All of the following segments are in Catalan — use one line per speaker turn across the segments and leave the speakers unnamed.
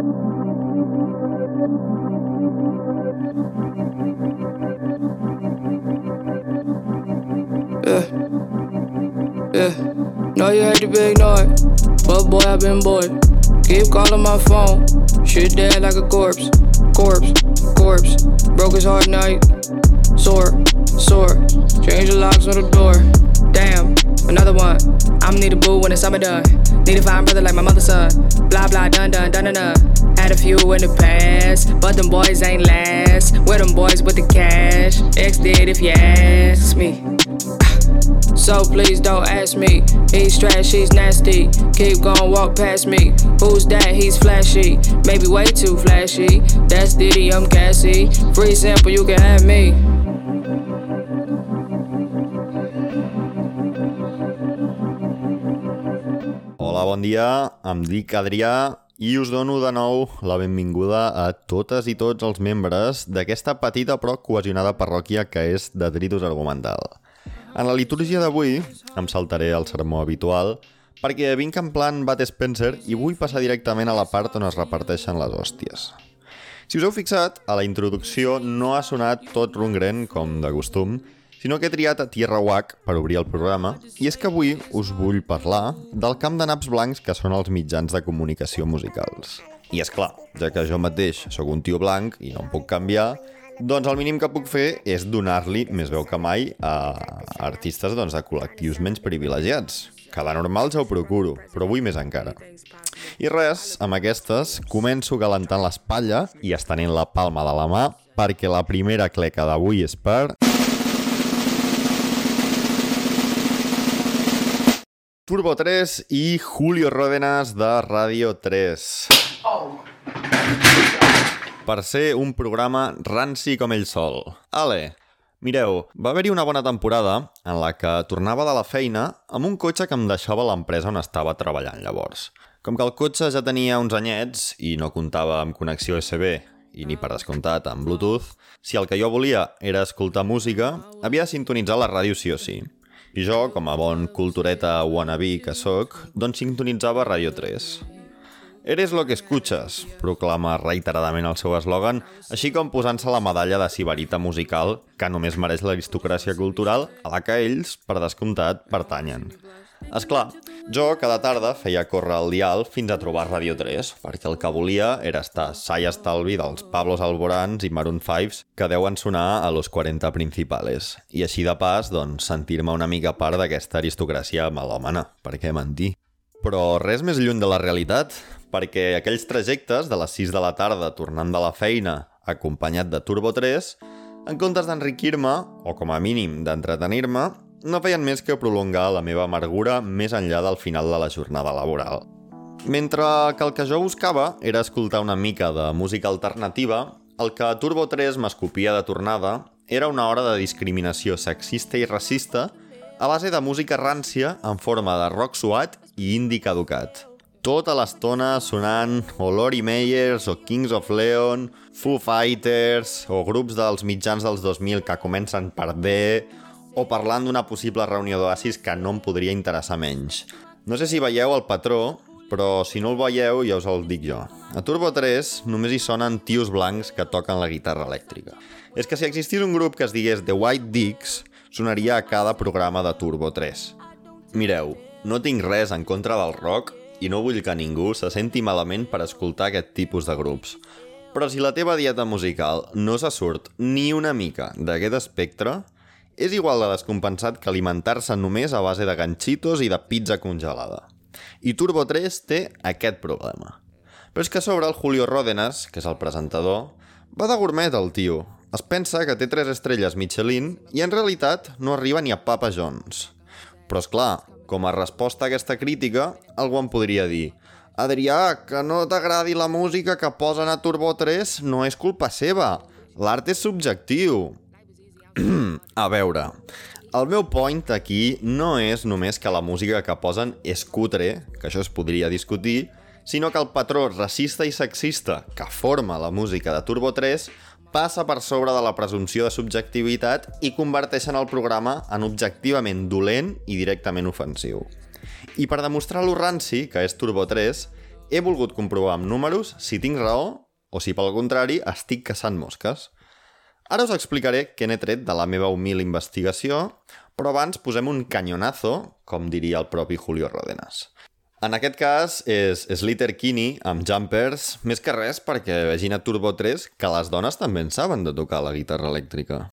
Yeah. Yeah. Know you hate the big noise, but boy, I've been bored. Keep calling my phone, shit dead like a corpse. Corpse, corpse. Broke his heart night. Sore, sore. Change the locks on the door. Another one. I'm need a boo when it's summer done. Need a fine brother like my mother's son. Blah blah dun dun dun dun dun. Had a few in the past, but them boys ain't last. Where them boys with the cash? X did if you ask me. So please don't ask me. He's trash, he's nasty. Keep going, walk past me. Who's that? He's flashy. Maybe way too flashy. That's Diddy, I'm Cassie. Free sample, you can have me.
Bon dia, em dic Adrià i us dono de nou la benvinguda a totes i tots els membres d'aquesta petita però cohesionada parròquia que és Detritus Argumental. En la litúrgia d'avui em saltaré el sermó habitual perquè vinc en plan Bat Spencer i vull passar directament a la part on es reparteixen les hòsties. Si us heu fixat, a la introducció no ha sonat tot rungren com de costum, sinó que he triat a Tierra Wack per obrir el programa, i és que avui us vull parlar del camp de naps blancs que són els mitjans de comunicació musicals. I és clar, ja que jo mateix sóc un tio blanc i no em puc canviar, doncs el mínim que puc fer és donar-li més veu que mai a artistes doncs, de col·lectius menys privilegiats. Cada normal ja ho procuro, però avui més encara. I res, amb aquestes començo calentant l'espatlla i estenent la palma de la mà perquè la primera cleca d'avui és per... Turbo 3 i Julio Ródenas de Radio 3. Per ser un programa ranci com ell sol. Ale, mireu, va haver-hi una bona temporada en la que tornava de la feina amb un cotxe que em deixava l'empresa on estava treballant llavors. Com que el cotxe ja tenia uns anyets i no comptava amb connexió USB i ni per descomptat amb Bluetooth, si el que jo volia era escoltar música, havia de sintonitzar la ràdio sí o sí. I jo, com a bon cultureta wannabe que sóc, doncs sintonitzava Ràdio 3. Eres lo que escuchas, proclama reiteradament el seu eslògan, així com posant-se la medalla de sibarita musical que només mereix l'aristocràcia cultural a la que ells, per descomptat, pertanyen. És clar, jo cada tarda feia córrer el dial fins a trobar Radio 3, perquè el que volia era estar sa i estalvi dels Pablos Alborans i Maroon 5 que deuen sonar a los 40 principales. I així de pas, doncs, sentir-me una mica part d'aquesta aristocràcia melòmana. Per què mentir? Però res més lluny de la realitat, perquè aquells trajectes de les 6 de la tarda tornant de la feina acompanyat de Turbo 3, en comptes d'enriquir-me, o com a mínim d'entretenir-me, no feien més que prolongar la meva amargura més enllà del final de la jornada laboral. Mentre que el que jo buscava era escoltar una mica de música alternativa, el que Turbo 3 m'escopia de tornada era una hora de discriminació sexista i racista a base de música rància en forma de rock suat i indie caducat. Tota l'estona sonant o Lori Meyers o Kings of Leon, Foo Fighters o grups dels mitjans dels 2000 que comencen per D o parlant d'una possible reunió d'oasis que no em podria interessar menys. No sé si veieu el patró, però si no el veieu ja us el dic jo. A Turbo 3 només hi sonen tios blancs que toquen la guitarra elèctrica. És que si existís un grup que es digués The White Dicks, sonaria a cada programa de Turbo 3. Mireu, no tinc res en contra del rock i no vull que ningú se senti malament per escoltar aquest tipus de grups. Però si la teva dieta musical no se surt ni una mica d'aquest espectre, és igual de descompensat que alimentar-se només a base de ganxitos i de pizza congelada. I Turbo 3 té aquest problema. Però és que sobre el Julio Ródenas, que és el presentador, va de gourmet el tio. Es pensa que té 3 estrelles Michelin i en realitat no arriba ni a Papa John's. Però és clar, com a resposta a aquesta crítica, algú em podria dir Adrià, que no t'agradi la música que posen a Turbo 3 no és culpa seva. L'art és subjectiu. A veure, el meu point aquí no és només que la música que posen és cutre, que això es podria discutir, sinó que el patró racista i sexista que forma la música de Turbo 3 passa per sobre de la presumpció de subjectivitat i converteixen el programa en objectivament dolent i directament ofensiu. I per demostrar lo ranci, que és Turbo 3,
he volgut comprovar amb números si tinc raó o si, pel contrari, estic caçant mosques. Ara us explicaré què n'he tret de la meva humil investigació, però abans posem un canyonazo, com diria el propi Julio Rodenas. En aquest cas és Slater Kinney amb Jumpers, més que res perquè vegin a Turbo 3 que les dones també en saben de tocar la guitarra elèctrica.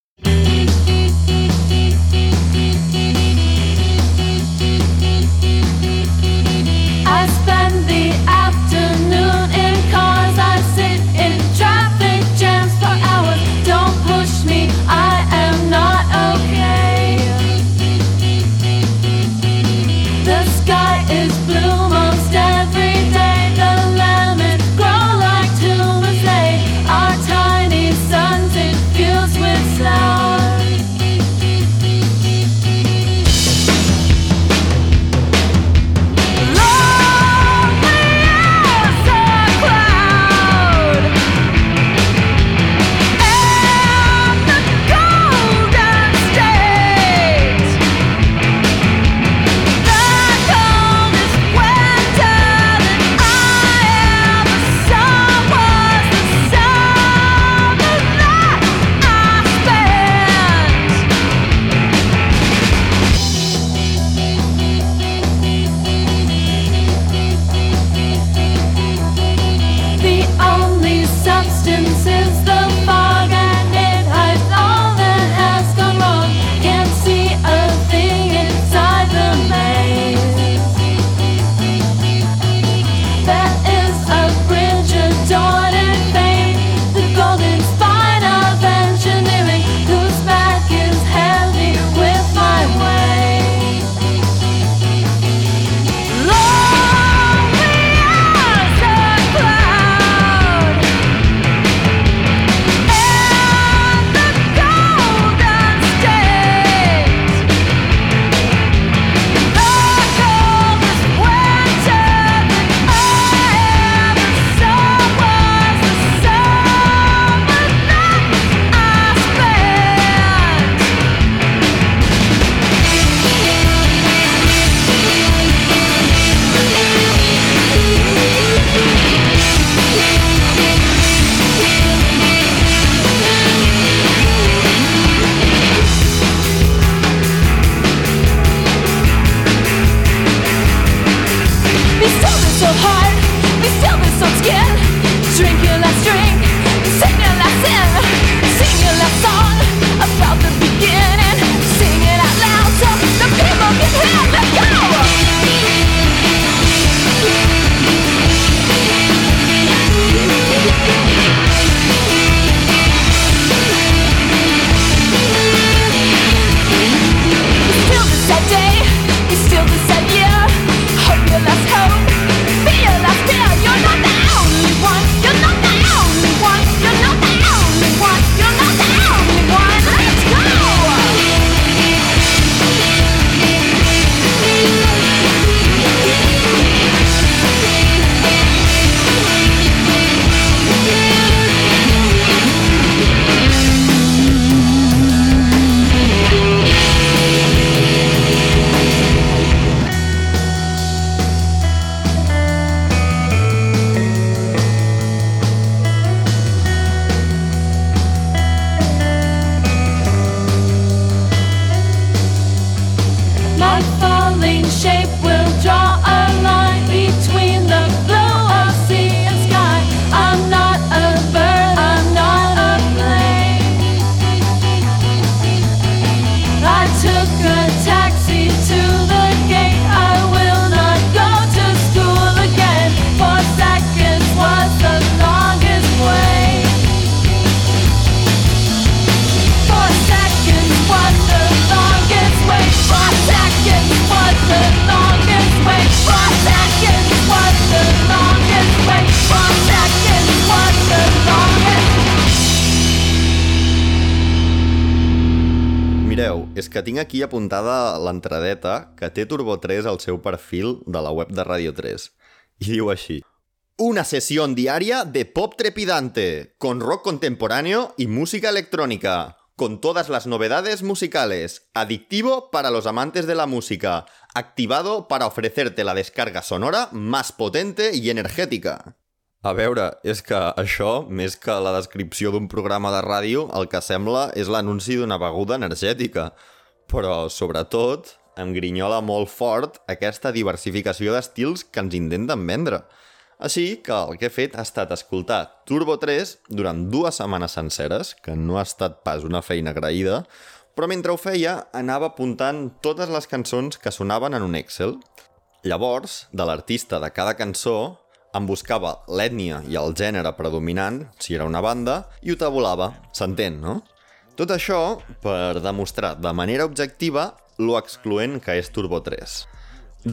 Aquí apuntada l'entradeta que té Turbo 3 al seu perfil de la web de Radio 3. I diu així. Una sesión diaria de pop trepidante, con rock contemporáneo y música electrónica.
con todas las novedades musicales, adictivo para los amantes de la música, activado para ofrecerte la descarga sonora más potente y energética. A veure, és que això, més que la descripció d'un programa de ràdio, el que sembla és l'anunci d'una beguda energètica. Però, sobretot, em grinyola molt fort aquesta diversificació d'estils que ens intenten vendre. Així que el que he fet ha estat escoltar Turbo 3 durant dues setmanes senceres, que no ha estat pas una feina agraïda, però mentre ho feia anava apuntant totes les cançons que sonaven en un Excel. Llavors, de l'artista de cada cançó, em buscava l'ètnia i el gènere predominant, si era una banda, i ho tabulava. S'entén, no? Tot això per demostrar de manera objectiva lo excloent que és Turbo 3.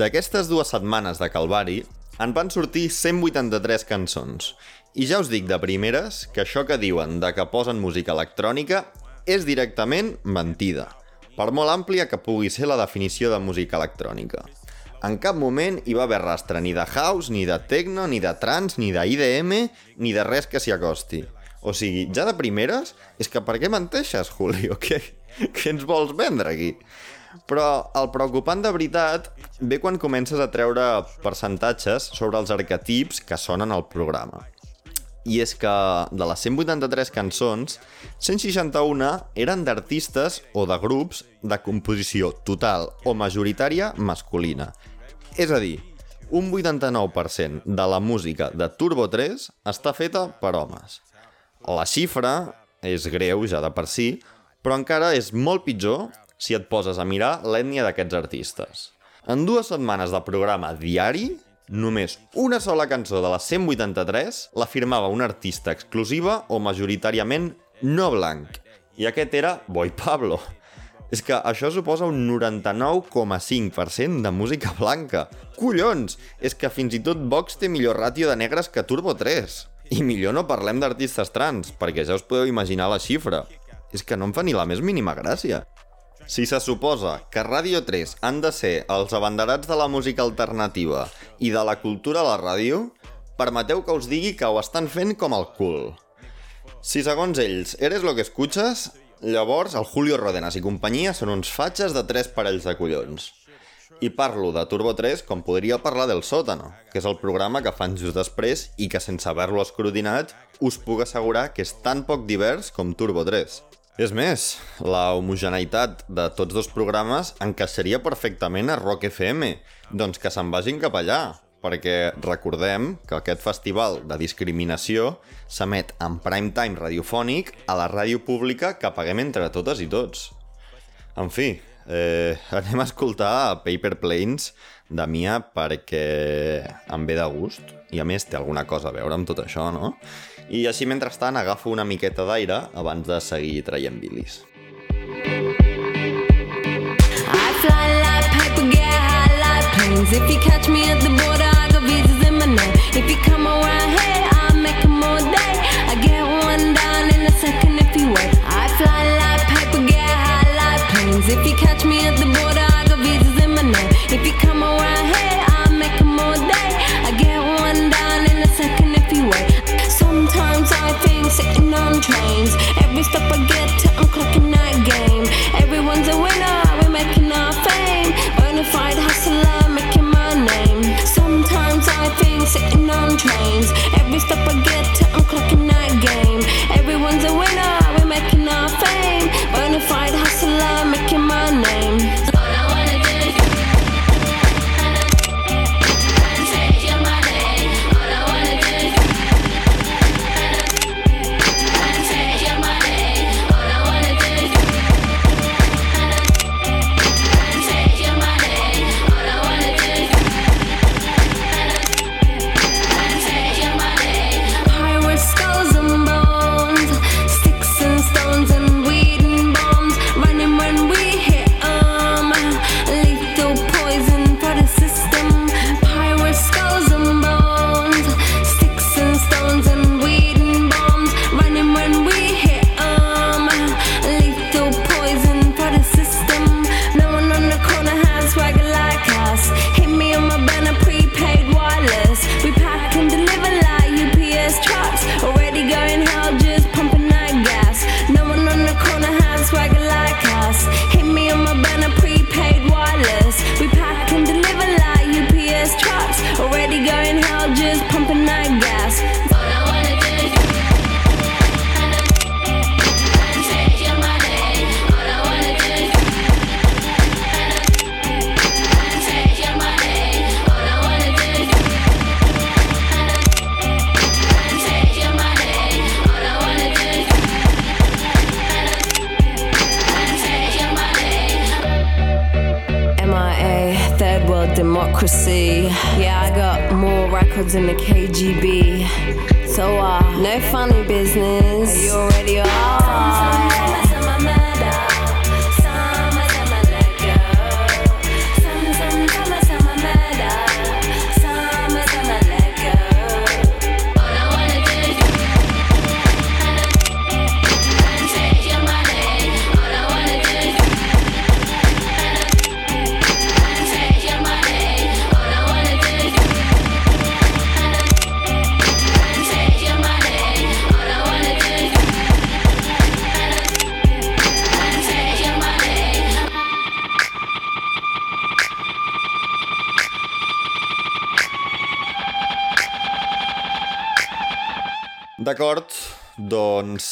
D'aquestes dues setmanes de Calvari, en van sortir 183 cançons. I ja us dic de primeres que això que diuen de que posen música electrònica és directament mentida, per molt àmplia que pugui ser la definició de música electrònica. En cap moment hi va haver rastre ni de house, ni de techno, ni de trance, ni d'IDM, ni de res que s'hi acosti. O sigui, ja de primeres, és que per què menteixes, Julio? Què, què ens vols vendre aquí? Però el preocupant de veritat ve quan comences a treure percentatges sobre els arquetips que sonen al programa. I és que de les 183 cançons, 161 eren d'artistes o de grups de composició total o majoritària masculina. És a dir, un 89% de la música de Turbo 3 està feta per homes. La xifra és greu ja de per si, però encara és molt pitjor si et poses a mirar l'ètnia d'aquests artistes. En dues setmanes de programa diari, només una sola cançó de les 183 la firmava un artista exclusiva o majoritàriament no blanc. I aquest era Boy Pablo. És que això suposa un 99,5% de música blanca. Collons! És que fins i tot Vox té millor ràtio de negres que Turbo 3. I millor no parlem d'artistes trans, perquè ja us podeu imaginar la xifra. És que no em fa ni la més mínima gràcia. Si se suposa que Ràdio 3 han de ser els abanderats de la música alternativa i de la cultura a la ràdio, permeteu que us digui que ho estan fent com el cul. Si segons ells eres lo que escuches, llavors el Julio Rodenas i companyia són uns fatxes de tres parells de collons. I parlo de Turbo 3 com podria parlar del Sótano, que és el programa que fan just després i que sense haver-lo escrutinat us puc assegurar que és tan poc divers com Turbo 3. És més, la homogeneïtat de tots dos programes encaixaria perfectament a Rock FM, doncs que se'n vagin cap allà, perquè recordem que aquest festival de discriminació s'emet en prime time radiofònic a la ràdio pública que paguem entre totes i tots. En fi, eh, anem a escoltar Paper Planes de Mia perquè em ve de gust i a més té alguna cosa a veure amb tot això, no? I així, mentrestant, agafo una miqueta d'aire abans de seguir traient bilis. I fly like paper, get high like planes. If you catch me at the border, I got visas in my name. If you come around here, like. If you catch me at the border, I got visas in my name. If you come around here, I'll make them all day. I get one down in a second if you wait. Sometimes I think sitting on trains. Every step I get to,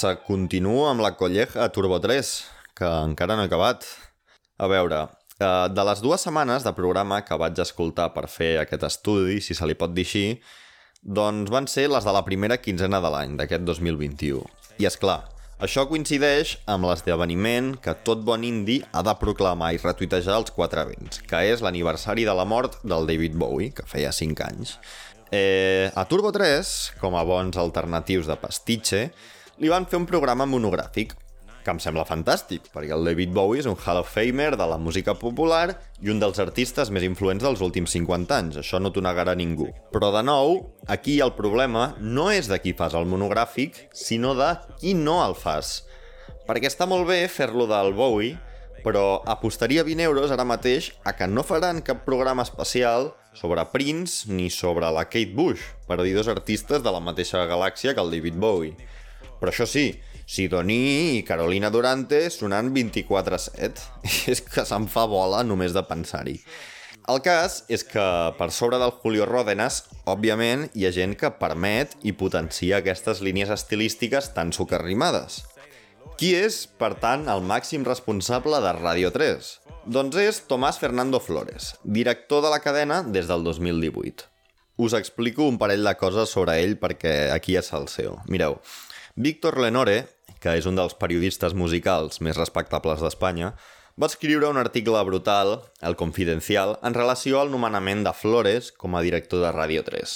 eh, continuo amb la colleja Turbo 3, que encara no he acabat. A veure, eh, de les dues setmanes de programa que vaig escoltar per fer aquest estudi, si se li pot dir així, doncs van ser les de la primera quinzena de l'any, d'aquest 2021. I és clar, això coincideix amb l'esdeveniment que tot bon indi ha de proclamar i retuitejar els quatre vents, que és l'aniversari de la mort del David Bowie, que feia 5 anys. Eh, a Turbo 3, com a bons alternatius de pastitxe, li van fer un programa monogràfic, que em sembla fantàstic, perquè el David Bowie és un Hall of Famer de la música popular i un dels artistes més influents dels últims 50 anys, això no t'ho negarà ningú. Però de nou, aquí el problema no és de qui fas el monogràfic, sinó de qui no el fas. Perquè està molt bé fer-lo del Bowie, però apostaria 20 euros ara mateix a que no faran cap programa especial sobre Prince ni sobre la Kate Bush, per dir dos artistes de la mateixa galàxia que el David Bowie. Però això sí, Sidoní i Carolina Durante sonant 24-7. És que se'n fa bola només de pensar-hi. El cas és que per sobre del Julio Ródenas, òbviament, hi ha gent que permet i potencia aquestes línies estilístiques tan socarrimades. Qui és, per tant, el màxim responsable de Radio 3? Doncs és Tomàs Fernando Flores, director de la cadena des del 2018. Us explico un parell de coses sobre ell perquè aquí és el seu. Mireu, Víctor Lenore, que és un dels periodistes musicals més respectables d'Espanya, va escriure un article brutal, El Confidencial, en relació al nomenament de Flores com a director de Ràdio 3.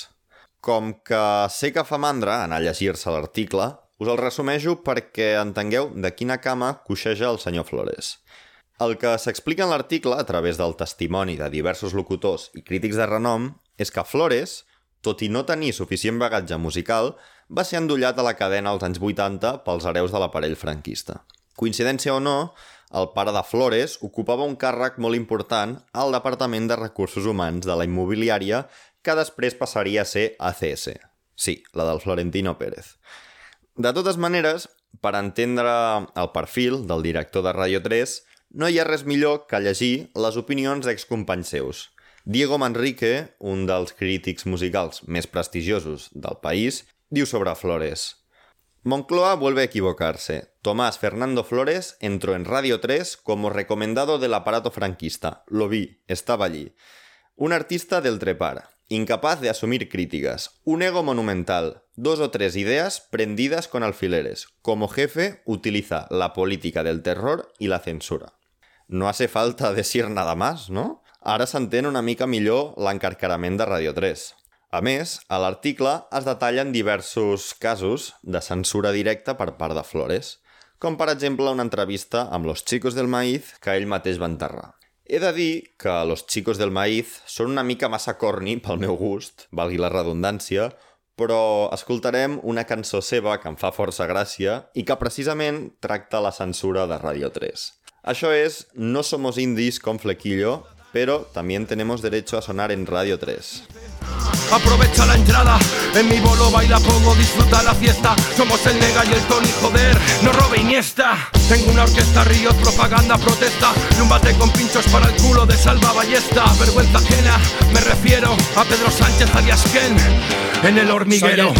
Com que sé que fa mandra anar a llegir-se l'article, us el resumejo perquè entengueu de quina cama coixeja el senyor Flores. El que s'explica en l'article, a través del testimoni de diversos locutors i crítics de renom, és que Flores, tot i no tenir suficient bagatge musical, va ser endollat a la cadena als anys 80 pels hereus de l'aparell franquista. Coincidència o no, el pare de Flores ocupava un càrrec molt important al Departament de Recursos Humans de la Immobiliària que després passaria a ser ACS. Sí, la del Florentino Pérez. De totes maneres, per entendre el perfil del director de Radio 3, no hi ha res millor que llegir les opinions d'excompanys seus. Diego Manrique, un dels crítics musicals més prestigiosos del país, diu sobre Flores. Moncloa vuelve a equivocarse. Tomás Fernando Flores entró en Radio 3 como recomendado del aparato franquista. Lo vi, estaba allí. Un artista del trepar, incapaz de asumir críticas, un ego monumental, dos o tres ideas prendidas con alfileres. Como jefe, utiliza la política del terror y la censura. No hace falta decir nada más, no? Ara s'entén una mica millor l'encarcarament de Radio 3. A més, a l'article es detallen diversos casos de censura directa per part de Flores, com per exemple una entrevista amb Los Chicos del Maíz que ell mateix va enterrar. He de dir que Los Chicos del Maíz són una mica massa corni pel meu gust, valgui la redundància, però escoltarem una cançó seva que em fa força gràcia i que precisament tracta la censura de Radio 3. Això és No somos indies con flequillo, pero también tenemos derecho a sonar en Radio 3.
Aprovecha la entrada, en mi bolo baila poco, disfruta la fiesta. Somos el Nega y el Tony, joder, no robe Iniesta. Tengo una orquesta, ríos, propaganda, protesta. Y un bate con pinchos para el culo de Salva Ballesta. Vergüenza ajena, me refiero a Pedro Sánchez alias Ken, en el hormiguero.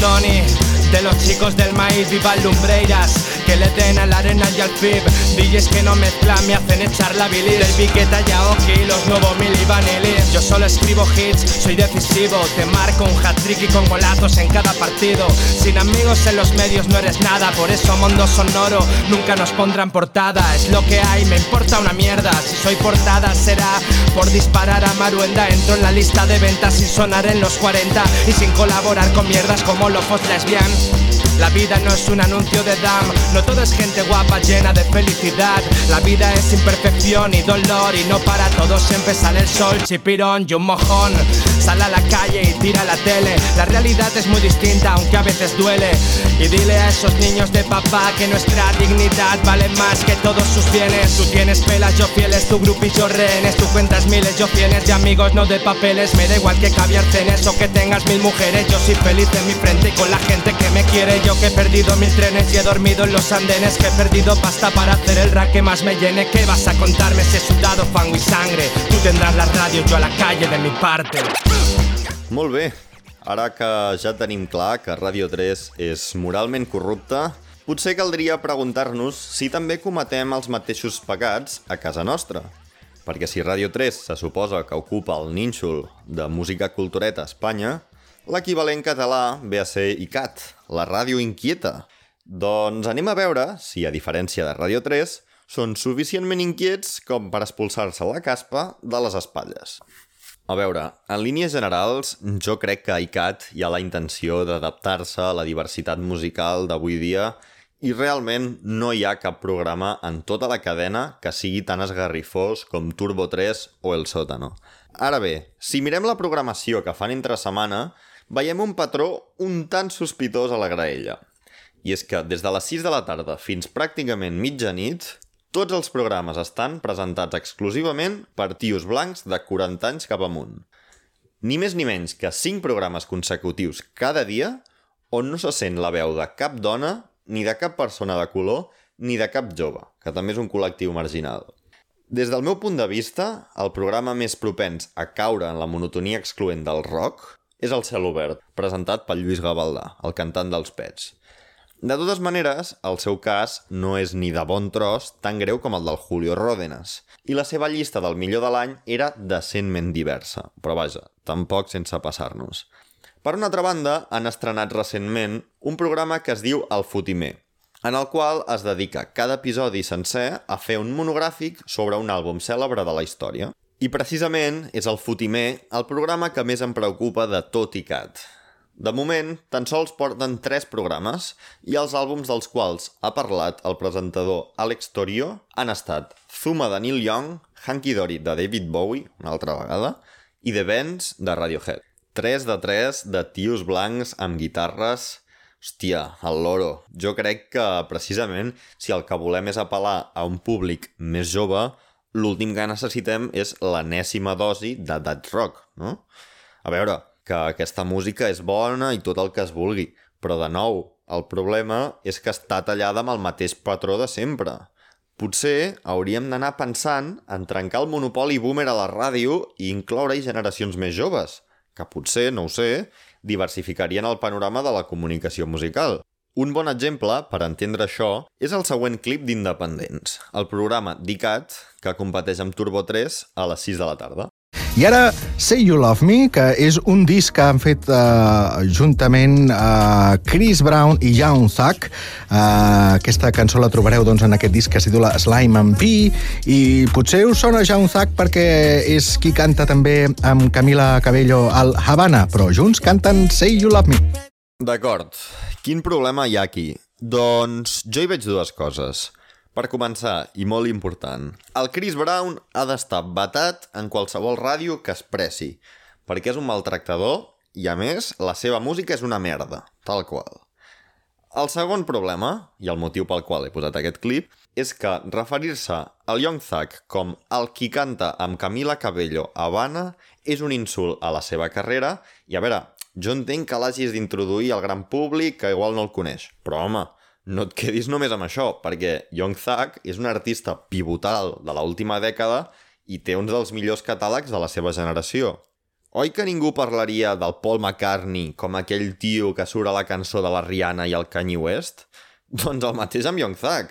De los chicos del maíz, viva Lumbreiras. Que le den a la arena y al FIB. DJs que no mezclan me hacen echar la bilis. Del Piqueta y Aoki, los nuevos mil y Vanilis. Yo solo escribo hits, soy decisivo. Te marco un hat-trick y con golazos en cada partido. Sin amigos en los medios no eres nada. Por eso, mundo sonoro, nunca nos pondrán portada. Es lo que hay, me importa una mierda. Si soy portada será por disparar a Maruenda. Entro en la lista de ventas sin sonar en los 40 y sin colaborar con mierdas como Lofos Lesbian. Thank you. La vida no es un anuncio de DAM, no todo es gente guapa llena de felicidad. La vida es imperfección y dolor y no para todos siempre sale el sol, chipirón y un mojón. Sal a la calle y tira la tele, la realidad es muy distinta aunque a veces duele. Y dile a esos niños de papá que nuestra dignidad vale más que todos sus bienes. Tú tienes pelas, yo fieles, tu grupillo rehenes, tú cuentas miles, yo fieles de amigos, no de papeles. Me da igual que caviar cenes o que tengas mil mujeres, yo soy feliz en mi frente y con la gente que me quiere. Yo que he perdido mil trenes y he dormido en los andenes Que he perdido pasta para hacer el rack que más me llene ¿Qué vas a contarme si he sudado fango y sangre? Tú tendrás la radio, yo a la calle de mi parte
Molt bé. Ara que ja tenim clar que Ràdio 3 és moralment corrupta, potser caldria preguntar-nos si també cometem els mateixos pecats a casa nostra. Perquè si Ràdio 3 se suposa que ocupa el nínxol de música cultureta a Espanya, l'equivalent català ve a ser ICAT, la ràdio inquieta. Doncs anem a veure si, a diferència de Ràdio 3, són suficientment inquiets com per expulsar-se la caspa de les espatlles. A veure, en línies generals, jo crec que ICAT hi ha la intenció d'adaptar-se a la diversitat musical d'avui dia i realment no hi ha cap programa en tota la cadena que sigui tan esgarrifós com Turbo 3 o El Sótano. Ara bé, si mirem la programació que fan entre setmana, veiem un patró un tant sospitós a la graella. I és que des de les 6 de la tarda fins pràcticament mitjanit, tots els programes estan presentats exclusivament per tios blancs de 40 anys cap amunt. Ni més ni menys que 5 programes consecutius cada dia on no se sent la veu de cap dona, ni de cap persona de color, ni de cap jove, que també és un col·lectiu marginal. Des del meu punt de vista, el programa més propens a caure en la monotonia excloent del rock és El cel obert, presentat pel Lluís Gavaldà, el cantant dels Pets. De totes maneres, el seu cas no és ni de bon tros tan greu com el del Julio Ródenas, i la seva llista del millor de l'any era decentment diversa, però vaja, tampoc sense passar-nos. Per una altra banda, han estrenat recentment un programa que es diu El Fotimer, en el qual es dedica cada episodi sencer a fer un monogràfic sobre un àlbum cèlebre de la història. I precisament és el Fotimer el programa que més em preocupa de tot i cat. De moment, tan sols porten tres programes i els àlbums dels quals ha parlat el presentador Alex Torio han estat Zuma de Neil Young, Hanky Dory de David Bowie, una altra vegada, i The Bands de Radiohead. 3 de 3 de tios blancs amb guitarres... Hòstia, el loro. Jo crec que, precisament, si el que volem és apel·lar a un públic més jove, l'últim que necessitem és l'enèsima dosi de Dead Rock, no? A veure, que aquesta música és bona i tot el que es vulgui, però de nou, el problema és que està tallada amb el mateix patró de sempre. Potser hauríem d'anar pensant en trencar el monopoli boomer a la ràdio i incloure-hi generacions més joves, que potser, no ho sé, diversificarien el panorama de la comunicació musical. Un bon exemple per entendre això és el següent clip d'Independents, el programa d'ICAT que competeix amb Turbo 3 a les 6 de la tarda.
I ara, Say You Love Me, que és un disc que han fet uh, juntament uh, Chris Brown i Young Thug. Uh, aquesta cançó la trobareu doncs, en aquest disc que es titula Slime and Pea i potser us sona Young Thug perquè és qui canta també amb Camila Cabello al Havana, però junts canten Say You Love Me.
D'acord. Quin problema hi ha aquí? Doncs jo hi veig dues coses. Per començar, i molt important, el Chris Brown ha d'estar batat en qualsevol ràdio que es pressi, perquè és un maltractador i, a més, la seva música és una merda, tal qual. El segon problema, i el motiu pel qual he posat aquest clip, és que referir-se al Young Thug com el qui canta amb Camila Cabello a Habana és un insult a la seva carrera i, a veure, jo entenc que l'hagis d'introduir al gran públic que igual no el coneix, però home, no et quedis només amb això, perquè Young Thug és un artista pivotal de l'última dècada i té uns dels millors catàlegs de la seva generació. Oi que ningú parlaria del Paul McCartney com aquell tio que surt a la cançó de la Rihanna i el Kanye West? Doncs el mateix amb Young Thug.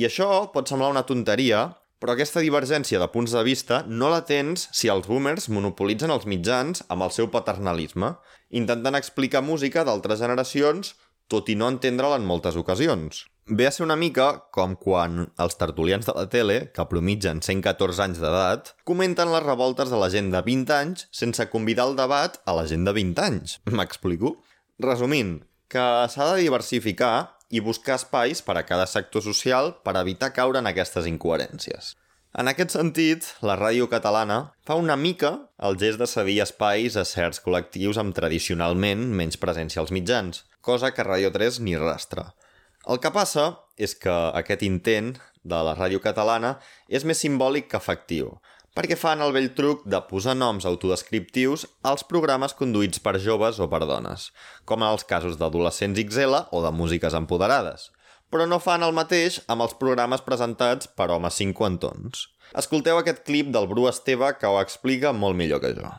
I això pot semblar una tonteria, però aquesta divergència de punts de vista no la tens si els boomers monopolitzen els mitjans amb el seu paternalisme, intentant explicar música d'altres generacions, tot i no entendre-la en moltes ocasions. Ve a ser una mica com quan els tertulians de la tele, que promitgen 114 anys d'edat, comenten les revoltes de la gent de 20 anys sense convidar el debat a la gent de 20 anys. M'explico? Resumint, que s'ha de diversificar i buscar espais per a cada sector social per evitar caure en aquestes incoherències. En aquest sentit, la ràdio catalana fa una mica el gest de cedir espais a certs col·lectius amb tradicionalment menys presència als mitjans, cosa que Radio 3 ni rastra. El que passa és que aquest intent de la ràdio catalana és més simbòlic que efectiu, perquè fan el vell truc de posar noms autodescriptius als programes conduïts per joves o per dones, com en els casos d'adolescents XL o de músiques empoderades. Però no fan el mateix amb els programes presentats per homes cinquantons. Escolteu aquest clip del Bru Esteve que ho explica molt millor que jo.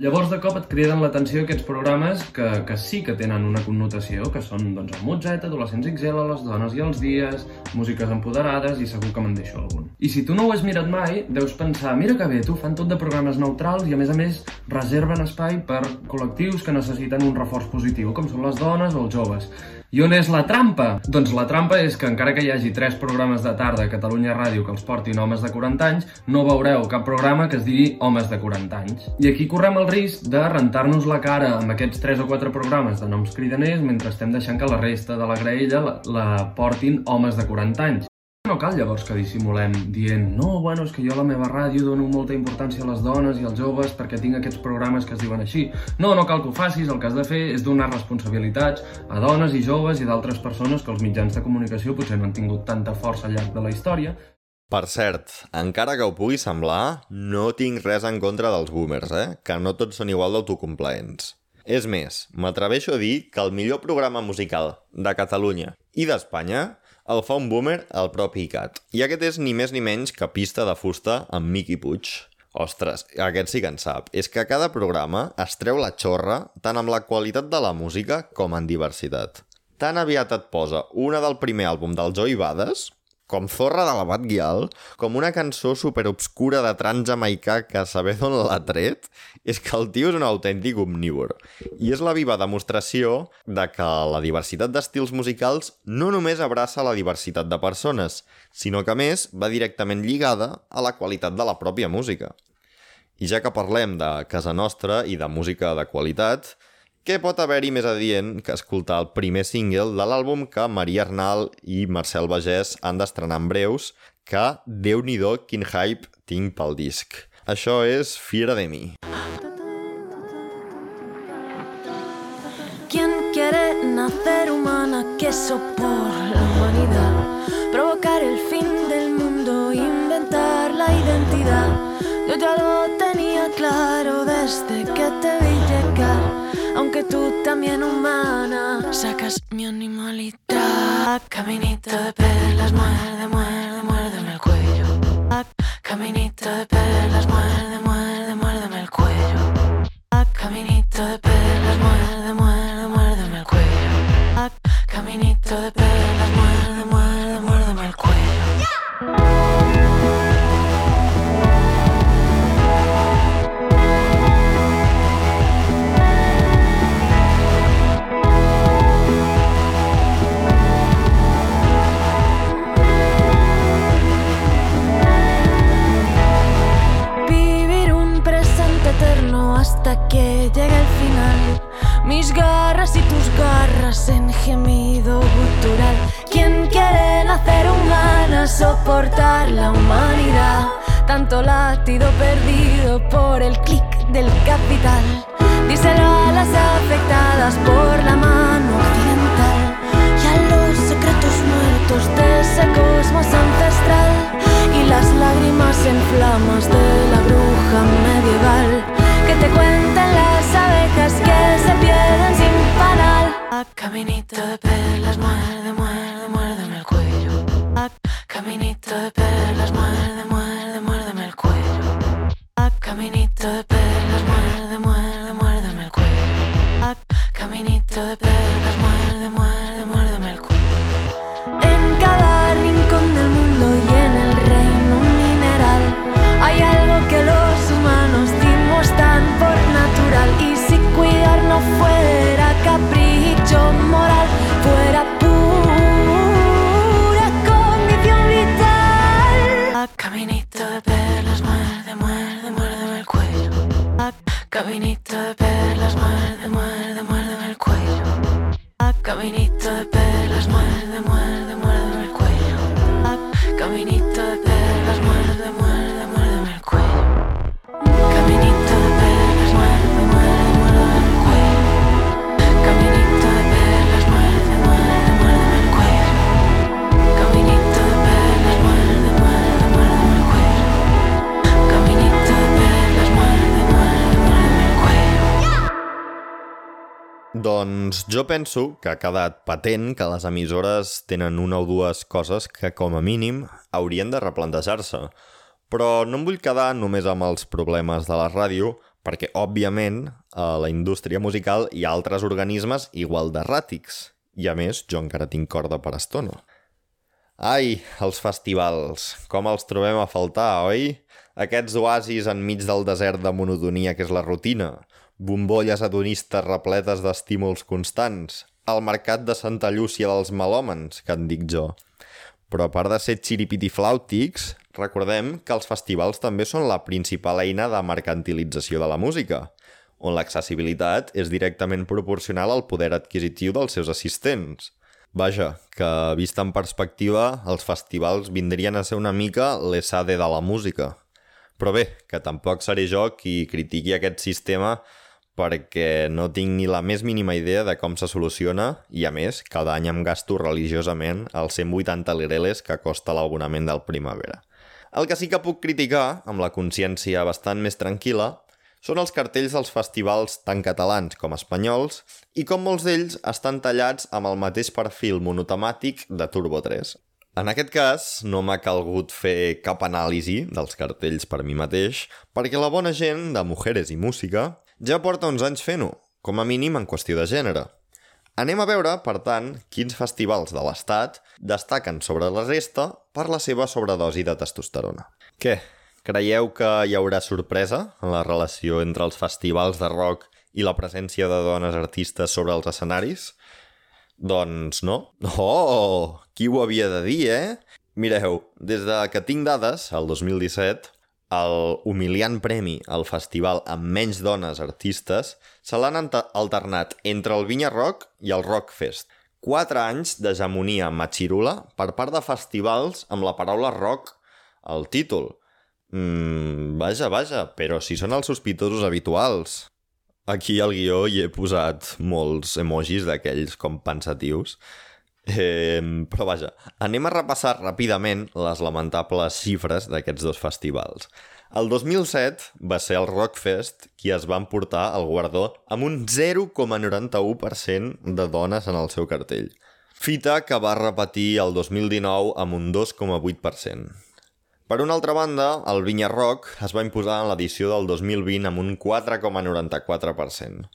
Llavors, de cop et criden l'atenció aquests programes que, que sí que tenen una connotació, que són doncs, el Motzet, Adolescents XL, Les dones i els dies, músiques empoderades i segur que me'n deixo algun. I si tu no ho has mirat mai, deus pensar, mira que bé, tu fan tot de programes neutrals i a més a més reserven espai per col·lectius que necessiten un reforç positiu, com són les dones o els joves. I on és la trampa? Doncs la trampa és que encara que hi hagi tres programes de tarda a Catalunya Ràdio que els portin homes de 40 anys, no veureu cap programa que es digui homes de 40 anys. I aquí correm el risc de rentar-nos la cara amb aquests tres o quatre programes de noms cridaners mentre estem deixant que la resta de la graella la, la portin homes de 40 anys. No cal llavors que dissimulem dient no, bueno, és que jo a la meva ràdio dono molta importància a les dones i als joves perquè tinc aquests programes que es diuen així. No, no cal que ho facis, el que has de fer és donar responsabilitats a dones i joves i d'altres persones que els mitjans de comunicació potser no han tingut tanta força al llarg de la història.
Per cert, encara que ho pugui semblar, no tinc res en contra dels boomers, eh? que no tots són igual d'autocomplaents. És més, m'atreveixo a dir que el millor programa musical de Catalunya i d'Espanya el fa un boomer el propi ICAT. I aquest és ni més ni menys que pista de fusta amb Miqui Puig. Ostres, aquest sí que en sap. És que cada programa es treu la xorra tant amb la qualitat de la música com en diversitat. Tan aviat et posa una del primer àlbum del Joey Bades, com Zorra de la Bat Guial, com una cançó superobscura de trans jamaicà que saber d'on l'ha tret, és que el tio és un autèntic omnívor. I és la viva demostració de que la diversitat d'estils musicals no només abraça la diversitat de persones, sinó que, més, va directament lligada a la qualitat de la pròpia música. I ja que parlem de casa nostra i de música de qualitat, què pot haver-hi més adient que escoltar el primer single de l'àlbum que Maria Arnal i Marcel Bagès han d'estrenar en breus, que, déu nhi quin hype tinc pel disc. Això és Fiera de mi.
¿Quién quiere nacer humana? Queso por la humanidad. Provocar el fin del mundo, inventar la identidad. Yo ya lo tenía claro desde que te vi llegar aunque tú también humana sacas mi animalidad. Caminito de perlas, muerde, muerde, muérdeme el cuello. Caminito de perlas, muerde, muerde, muérdeme el cuello. Caminito de perlas, muerde, muerde, muérdeme el cuello. Caminito de perlas, Mis garras y tus garras en gemido gutural. ¿Quién quiere nacer humana, soportar la humanidad? Tanto latido perdido por el clic del capital. Díselo a las afectadas por la mano occidental y a los secretos muertos de ese cosmos ancestral y las lágrimas en flamas de la bruja medieval marcas que se pierden sin parar. Caminito de perlas, muerde, muerde, muérdeme el cuello. Caminito de perlas, muerde, muerde, muérdeme el cuello. Caminito de perlas, muerde, muerde, muérdeme el cuello. Caminito de perlas. Moral, fuera pura condición vital. Ah, Caminito de perlas, muerde, muerde, muérdeme el cuello. Ah, Caminito de perlas, muerde, muerde, muérdeme el cuello. Ah, Caminito
Doncs jo penso que ha quedat patent que les emissores tenen una o dues coses que, com a mínim, haurien de replantejar-se. Però no em vull quedar només amb els problemes de la ràdio, perquè, òbviament, a la indústria musical hi ha altres organismes igual d'erràtics. I, a més, jo encara tinc corda per estona. Ai, els festivals, com els trobem a faltar, oi? Aquests oasis enmig del desert de monotonia que és la rutina, bombolles adonistes repletes d'estímuls constants, el mercat de Santa Llúcia dels melòmens, que en dic jo. Però a part de ser xiripitiflàutics, recordem que els festivals també són la principal eina de mercantilització de la música, on l'accessibilitat és directament proporcional al poder adquisitiu dels seus assistents. Vaja, que vist en perspectiva, els festivals vindrien a ser una mica l'ESADE de la música. Però bé, que tampoc seré jo qui critiqui aquest sistema perquè no tinc ni la més mínima idea de com se soluciona i, a més, cada any em gasto religiosament els 180 lireles que costa l'abonament del Primavera. El que sí que puc criticar, amb la consciència bastant més tranquil·la, són els cartells dels festivals tant catalans com espanyols i com molts d'ells estan tallats amb el mateix perfil monotemàtic de Turbo 3. En aquest cas, no m'ha calgut fer cap anàlisi dels cartells per mi mateix, perquè la bona gent de Mujeres i Música ja porta uns anys fent-ho, com a mínim en qüestió de gènere. Anem a veure, per tant, quins festivals de l'Estat destaquen sobre la resta per la seva sobredosi de testosterona. Què? Creieu que hi haurà sorpresa en la relació entre els festivals de rock i la presència de dones artistes sobre els escenaris? Doncs no. Oh, qui ho havia de dir, eh? Mireu, des de que tinc dades, el 2017, el humiliant premi al festival amb menys dones artistes se l'han alternat entre el Vinya Rock i el Rock Fest. Quatre anys d'hegemonia matxirula per part de festivals amb la paraula rock al títol. Mm, vaja, vaja, però si són els sospitosos habituals. Aquí al guió hi he posat molts emojis d'aquells com pensatius. Eh, però vaja, anem a repassar ràpidament les lamentables xifres d'aquests dos festivals. El 2007 va ser el Rockfest qui es va emportar el guardó amb un 0,91% de dones en el seu cartell. Fita que va repetir el 2019 amb un 2,8%. Per una altra banda, el Vinya Rock es va imposar en l'edició del 2020 amb un 4,94%.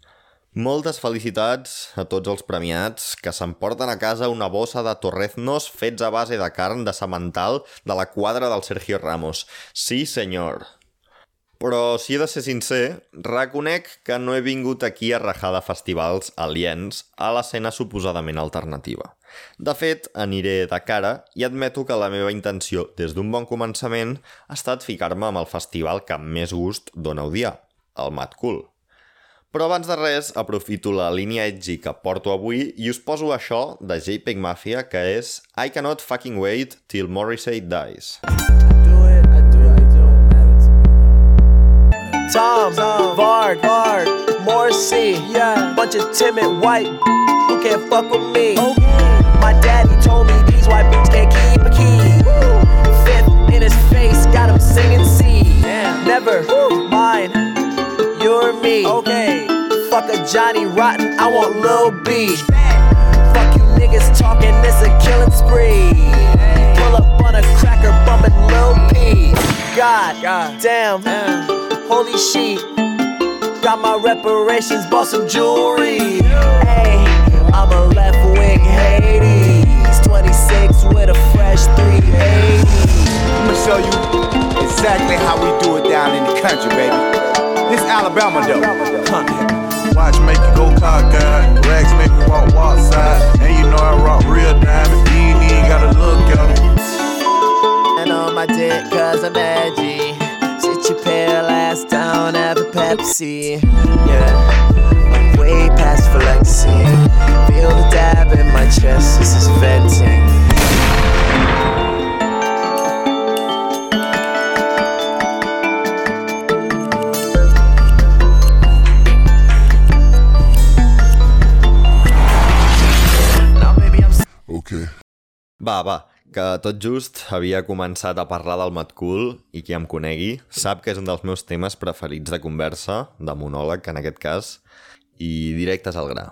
Moltes felicitats a tots els premiats que s'emporten a casa una bossa de torreznos fets a base de carn de semental de la quadra del Sergio Ramos. Sí, senyor. Però, si he de ser sincer, reconec que no he vingut aquí a rajar de festivals aliens a l'escena suposadament alternativa. De fet, aniré de cara i admeto que la meva intenció, des d'un bon començament, ha estat ficar-me amb el festival que més gust dona odiar, el Mad Cool. Però abans de res, aprofito la línia edgy que porto avui i us poso això de JPEG Mafia, que és I cannot fucking wait till Morrissey dies.
Tom, Varg, Varg, Morrissey, yeah, bunch of timid white who can't fuck with me. My daddy told me these white bitches can't keep a key. Fifth in his face, got him singing C. Never mind, you're me. Okay, fuck a Johnny Rotten, I want Lil B. Fuck you niggas talking, this a killing spree. Pull up on a cracker, bumping Lil P. God, God damn, holy shit. Got my reparations, bought some jewelry. Hey, I'm a left wing Hades. 26 with a fresh 380.
I'ma show you exactly how we do it down in the country, baby. This Alabama though. Huh.
Watch make you go cockeyed, rags make you walk walk side, and you know I rock real diamond. You ain't even gotta look at 'em.
And on my dick, cause I'm edgy. Sit your pale ass down, have a Pepsi. Yeah, I'm way past flexing. Feel the dab in my chest, this is venting.
Va, que tot just havia començat a parlar del Mad Cool i qui em conegui sap que és un dels meus temes preferits de conversa, de monòleg en aquest cas, i directes al gra.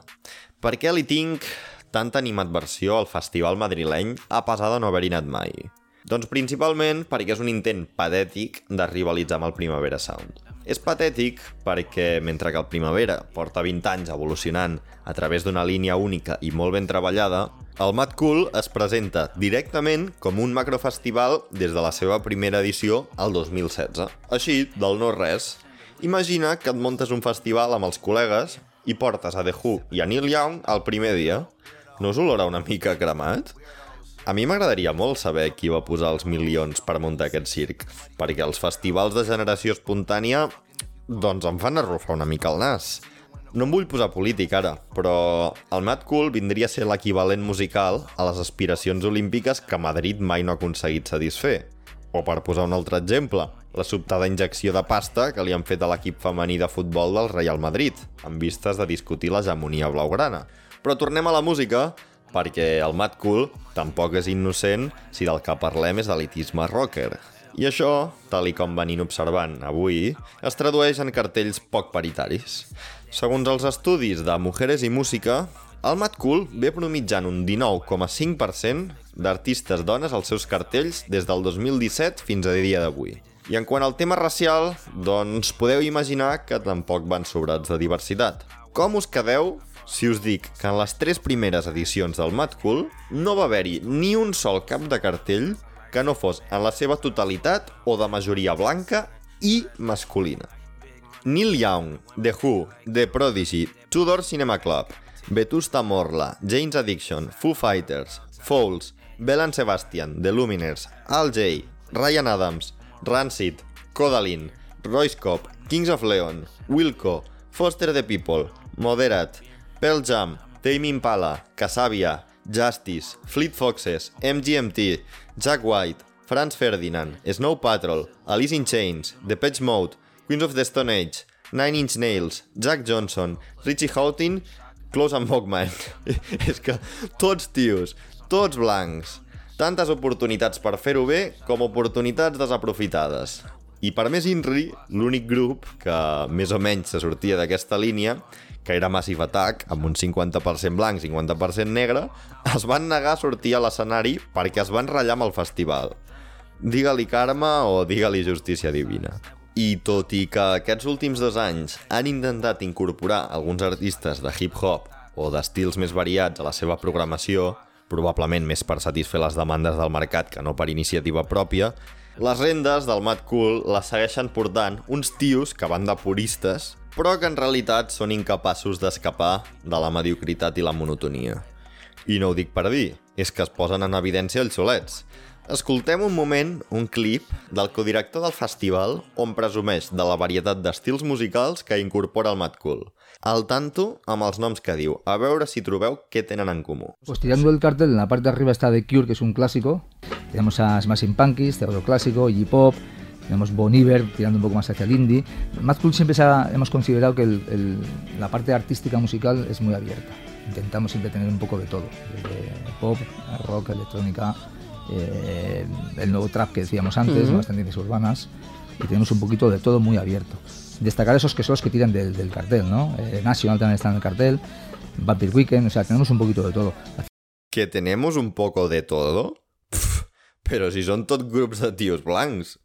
Per què li tinc tanta animadversió al festival madrileny a pesar de no haver-hi anat mai? Doncs principalment perquè és un intent patètic de rivalitzar amb el Primavera Sound. És patètic perquè, mentre que el Primavera porta 20 anys evolucionant a través d'una línia única i molt ben treballada, el Mad Cool es presenta directament com un macrofestival des de la seva primera edició al 2016. Així, del no-res. Imagina que et montes un festival amb els col·legues i portes a The Who i a Neil Young el primer dia. No us olora una mica cremat? A mi m'agradaria molt saber qui va posar els milions per muntar aquest circ, perquè els festivals de generació espontània doncs em fan arrufar una mica el nas. No em vull posar polític ara, però el Mad Cool vindria a ser l'equivalent musical a les aspiracions olímpiques que Madrid mai no ha aconseguit satisfer. O per posar un altre exemple, la sobtada injecció de pasta que li han fet a l'equip femení de futbol del Real Madrid, en vistes de discutir l'hegemonia blaugrana. Però tornem a la música, perquè el Mad Cool tampoc és innocent si del que parlem és d'elitisme rocker. I això, tal i com venim observant avui, es tradueix en cartells poc paritaris. Segons els estudis de Mujeres i Música, el Mad Cool ve promitjant un 19,5% d'artistes dones als seus cartells des del 2017 fins a dia d'avui. I en quant al tema racial, doncs podeu imaginar que tampoc van sobrats de diversitat. Com us quedeu si us dic que en les tres primeres edicions del Mad Cool no va haver-hi ni un sol cap de cartell que no fos en la seva totalitat o de majoria blanca i masculina. Neil Young, The Who, The Prodigy, Tudor Cinema Club, Vetusta Morla, Jane's Addiction, Foo Fighters, Fouls, Bell and Sebastian, The Luminers, Al J, Ryan Adams, Rancid, Kodaline, Royce Cobb, Kings of Leon, Wilco, Foster the People, Moderat, Pearl Jam, Tame Impala, Casabia, Justice, Fleet Foxes, MGMT, Jack White, Franz Ferdinand, Snow Patrol, Alice in Chains, Depeche Mode, Queens of the Stone Age, Nine Inch Nails, Jack Johnson, Richie Houghton, Close and Mogman. És que tots tios, tots blancs. Tantes oportunitats per fer-ho bé com oportunitats desaprofitades. I per més INRI, l'únic grup que més o menys se sortia d'aquesta línia, que era Massive Attack, amb un 50% blanc, 50% negre, es van negar a sortir a l'escenari perquè es van ratllar amb el festival. Digue-li karma o digue-li justícia divina. I tot i que aquests últims dos anys han intentat incorporar alguns artistes de hip-hop o d'estils més variats a la seva programació, probablement més per satisfer les demandes del mercat que no per iniciativa pròpia, les rendes del Mad Cool les segueixen portant uns tios que van de puristes, però que en realitat són incapaços d'escapar de la mediocritat i la monotonia. I no ho dic per dir, és que es posen en evidència els solets. Escoltem un moment un clip del codirector del festival on presumeix de la varietat d'estils musicals que incorpora el Mad Cool. Al tanto amb els noms que diu, a veure si trobeu què tenen en comú.
Pues tirando el cartel, en la parte de arriba está The Cure, que es un clásico. Tenemos a Smashing Pumpkins, otro clásico, Iggy Tenemos Bon Iver, tirando un poco más hacia el indie. Mad Cool siempre se ha- hemos considerado que el- el- la parte artística musical es muy abierta. Intentamos siempre tener un poco de todo, desde pop, rock, electrónica, eh, el nuevo trap que decíamos antes,
Ujú.
nuevas tendencias urbanas, y tenemos un poquito de todo muy abierto. Destacar esos que son los que tiran del, del cartel, ¿no? Eh, National también está en el cartel, Vampire Weekend, o sea, tenemos un poquito de todo.
que tenemos un poco de todo? Pff, però si són tot grups de tios blancs.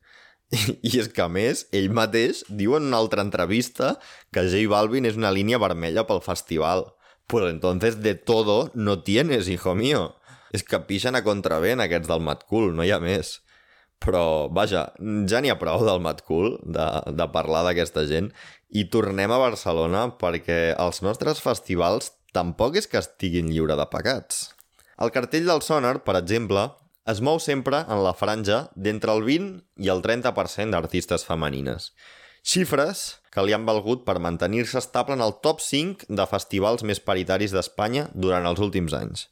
I, és que, a més, ell mateix diu en una altra entrevista que J Balvin és una línia vermella pel festival. Pues entonces de todo no tienes, hijo mío. És que pixen a contravent aquests del Mad Cool, no hi ha més. Però, vaja, ja n'hi ha prou del Mad Cool, de, de parlar d'aquesta gent, i tornem a Barcelona perquè els nostres festivals tampoc és que estiguin lliure de pecats. El cartell del Sonar, per exemple, es mou sempre en la franja d'entre el 20 i el 30% d'artistes femenines. Xifres que li han valgut per mantenir-se estable en el top 5 de festivals més paritaris d'Espanya durant els últims anys.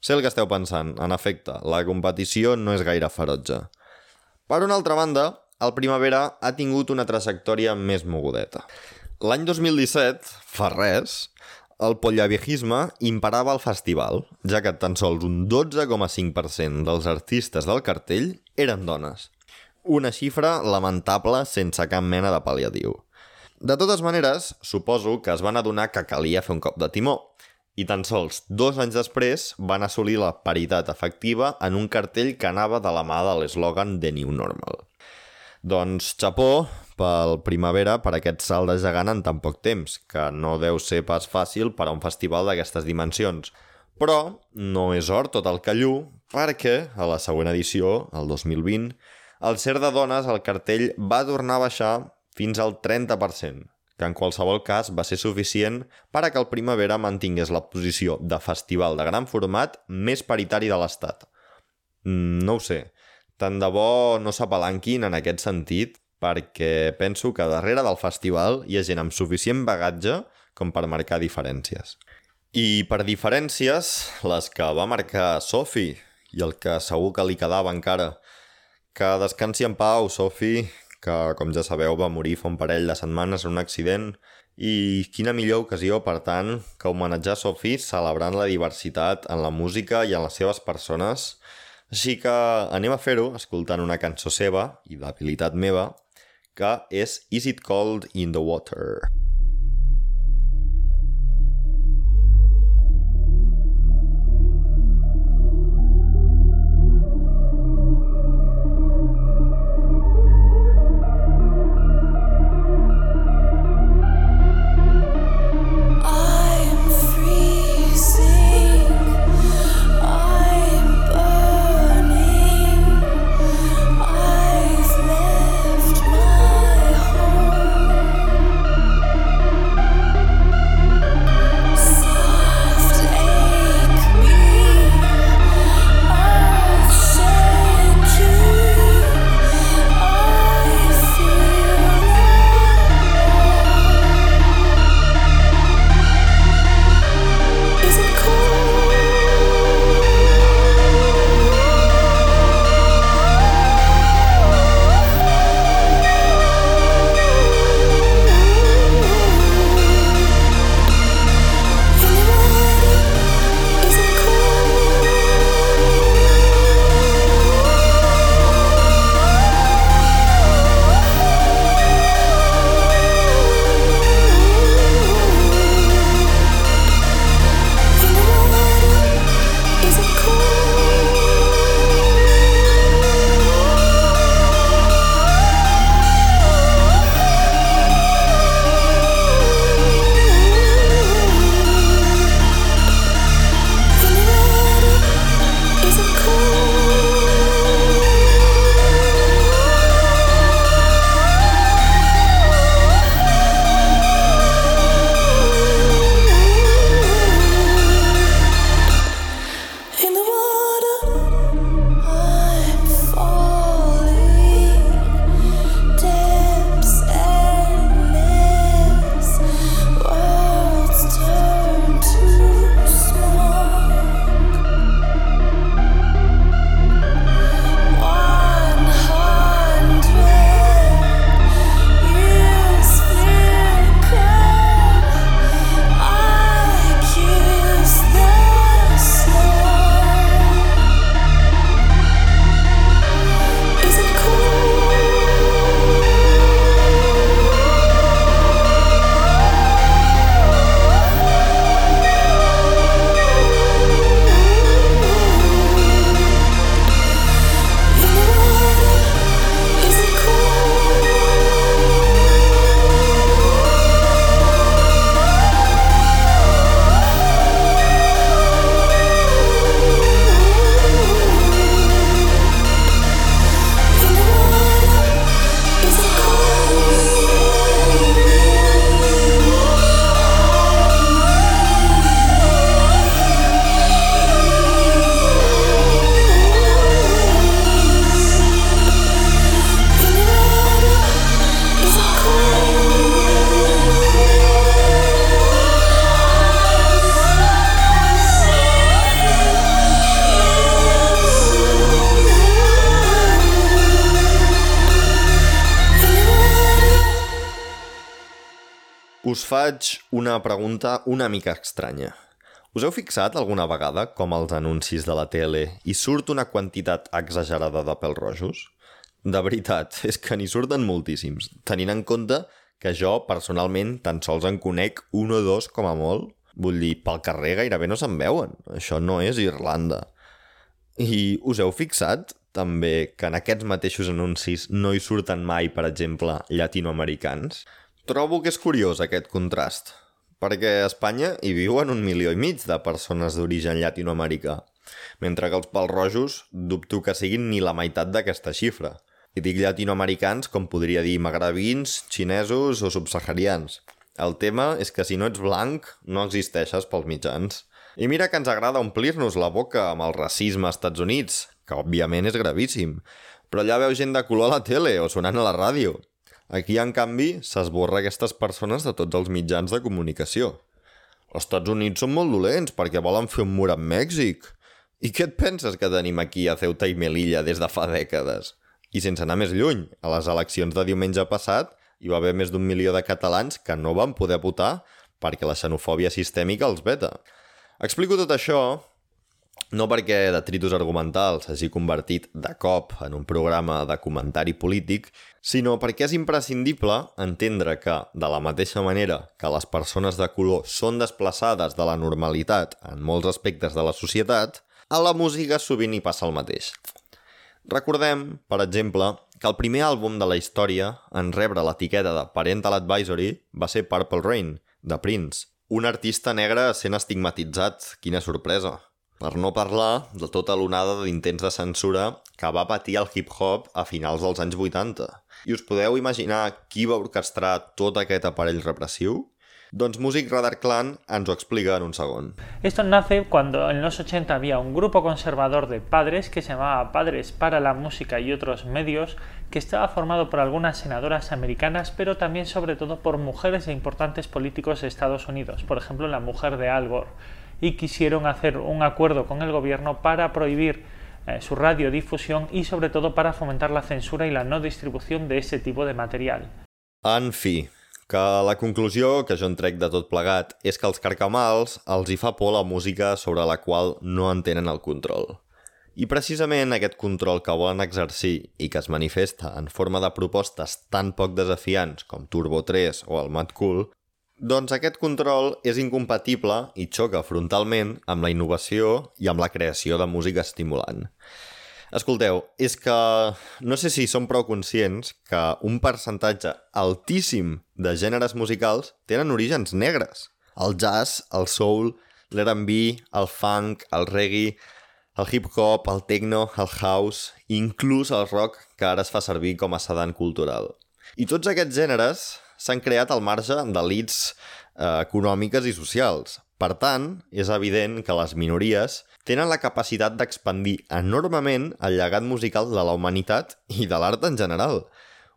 Sé el que esteu pensant, en efecte, la competició no és gaire ferotge. Per una altra banda, el Primavera ha tingut una trajectòria més mogudeta. L'any 2017, fa res, el poliaviejisme imparava al festival, ja que tan sols un 12,5% dels artistes del cartell eren dones. Una xifra lamentable sense cap mena de pal·liatiu. De totes maneres, suposo que es van adonar que calia fer un cop de timó, i tan sols dos anys després van assolir la paritat efectiva en un cartell que anava de la mà de l'eslògan The New Normal. Doncs xapó pel Primavera per aquest salt de gegant en tan poc temps, que no deu ser pas fàcil per a un festival d'aquestes dimensions. Però no és or tot el callú, perquè a la següent edició, el 2020, el cert de dones al cartell va tornar a baixar fins al 30%, que en qualsevol cas va ser suficient per a que el Primavera mantingués la posició de festival de gran format més paritari de l'Estat. Mm, no ho sé, tant de bo no s'apalanquin en aquest sentit, perquè penso que darrere del festival hi ha gent amb suficient bagatge com per marcar diferències. I per diferències, les que va marcar Sofi i el que segur que li quedava encara. Que descansi en pau, Sofi, que, com ja sabeu, va morir fa un parell de setmanes en un accident i quina millor ocasió, per tant, que homenatjar Sofi celebrant la diversitat en la música i en les seves persones. Així que anem a fer-ho escoltant una cançó seva i d'habilitat meva, que és Is It Cold in the Water? Faig una pregunta una mica estranya. Us heu fixat alguna vegada com els anuncis de la tele i surt una quantitat exagerada de pèls rojos? De veritat, és que n'hi surten moltíssims, tenint en compte que jo, personalment, tan sols en conec un o dos com a molt. Vull dir, pel carrer gairebé no se'n veuen. Això no és Irlanda. I us heu fixat també que en aquests mateixos anuncis no hi surten mai, per exemple, llatinoamericans? Trobo que és curiós aquest contrast perquè a Espanya hi viuen un milió i mig de persones d'origen llatinoamericà, mentre que els pals rojos dubto que siguin ni la meitat d'aquesta xifra. I dic llatinoamericans com podria dir magrebins, xinesos o subsaharians. El tema és que si no ets blanc, no existeixes pels mitjans. I mira que ens agrada omplir-nos la boca amb el racisme als Estats Units, que òbviament és gravíssim, però allà veu gent de color a la tele o sonant a la ràdio. Aquí, en canvi, s'esborra aquestes persones de tots els mitjans de comunicació. Els Estats Units són molt dolents perquè volen fer un mur amb Mèxic. I què et penses que tenim aquí a Ceuta i Melilla des de fa dècades? I sense anar més lluny, a les eleccions de diumenge passat hi va haver més d'un milió de catalans que no van poder votar perquè la xenofòbia sistèmica els veta. Explico tot això no perquè Detritus Argumental s'hagi convertit de cop en un programa de comentari polític, sinó perquè és imprescindible entendre que, de la mateixa manera que les persones de color són desplaçades de la normalitat en molts aspectes de la societat, a la música sovint hi passa el mateix. Recordem, per exemple, que el primer àlbum de la història en rebre l'etiqueta de Parental Advisory va ser Purple Rain, de Prince, un artista negre sent estigmatitzat. Quina sorpresa! Per no parlar de tota l'onada d'intents de censura que va patir el hip-hop a finals dels anys 80. I us podeu imaginar qui va orquestrar tot aquest aparell repressiu? Doncs Music Radar Clan ens ho explica en un segon.
Esto nace cuando en los 80 había un grupo conservador de padres que se llamaba Padres para la Música y otros medios, que estaba formado por algunas senadoras americanas, pero también sobre todo por mujeres e importantes políticos de Estados Unidos, por ejemplo la mujer de Al Gore y quisieron hacer un acuerdo con el gobierno para prohibir eh, su radiodifusión y sobre todo para fomentar la censura y la no distribución de ese tipo de material.
En fi, que la conclusió que jo en trec de tot plegat és que als carcamals els hi fa por la música sobre la qual no en tenen el control. I precisament aquest control que volen exercir i que es manifesta en forma de propostes tan poc desafiants com Turbo 3 o el Mad Cool doncs aquest control és incompatible i xoca frontalment amb la innovació i amb la creació de música estimulant. Escolteu, és que no sé si som prou conscients que un percentatge altíssim de gèneres musicals tenen orígens negres. El jazz, el soul, l'R&B, el funk, el reggae, el hip-hop, el techno, el house, inclús el rock que ara es fa servir com a sedant cultural. I tots aquests gèneres s'han creat al marge d'elits eh, econòmiques i socials. Per tant, és evident que les minories tenen la capacitat d'expandir enormement el llegat musical de la humanitat i de l'art en general.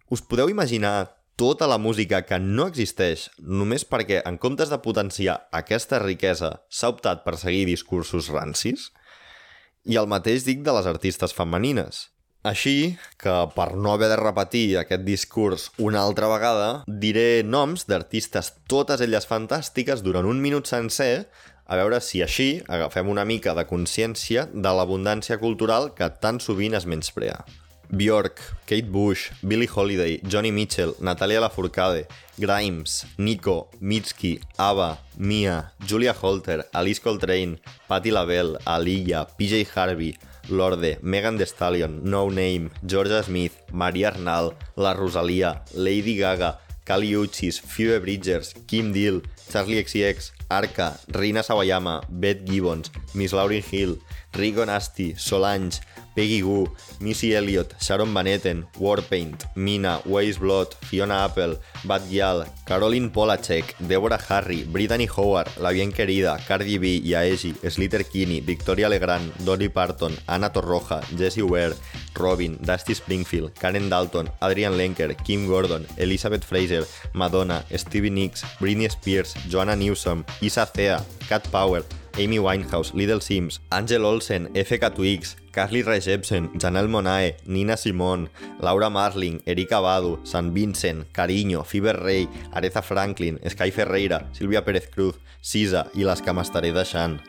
Us podeu imaginar tota la música que no existeix només perquè, en comptes de potenciar aquesta riquesa, s'ha optat per seguir discursos rancis? I el mateix dic de les artistes femenines. Així que, per no haver de repetir aquest discurs una altra vegada, diré noms d'artistes totes elles fantàstiques durant un minut sencer a veure si així agafem una mica de consciència de l'abundància cultural que tan sovint es menysprea. Björk, Kate Bush, Billie Holiday, Johnny Mitchell, Natalia Lafourcade, Grimes, Nico, Mitski, Ava, Mia, Julia Holter, Alice Coltrane, Patti LaBelle, Aliyah, PJ Harvey, Lorde, Megan Thee Stallion, No Name, Georgia Smith, Maria Arnal, La Rosalia, Lady Gaga, Kali Uchis, Phoebe Bridgers, Kim Deal, Charlie XCX, Arca, Rina Sawayama, Beth Gibbons, Miss Lauryn Hill, Rico Nasty, Solange, Peggy Goo, Missy Elliott, Sharon Van Etten, Warpaint, Mina, Waze Blood, Fiona Apple, Bad Gyal, Caroline Polacek, Deborah Harry, Brittany Howard, La Bien Querida, Cardi B, Yaeji, Slater Kinney, Victoria Legrand, Dolly Parton, Anna Torroja, Jessie Ware, Robin, Dusty Springfield, Karen Dalton, Adrian Lenker, Kim Gordon, Elizabeth Fraser, Madonna, Stevie Nicks, Britney Spears, Joanna Newsom, Isa Thea, Cat Power, Amy Winehouse, Little Sims, Angel Olsen, FK Twix, Carly Rae Jepsen, Janelle Monae, Nina Simone, Laura Marling, Erika Badu, San Vincent, Cariño, Fiber Rey, Aretha Franklin, Sky Ferreira, Silvia Pérez Cruz, Sisa i les que m'estaré deixant.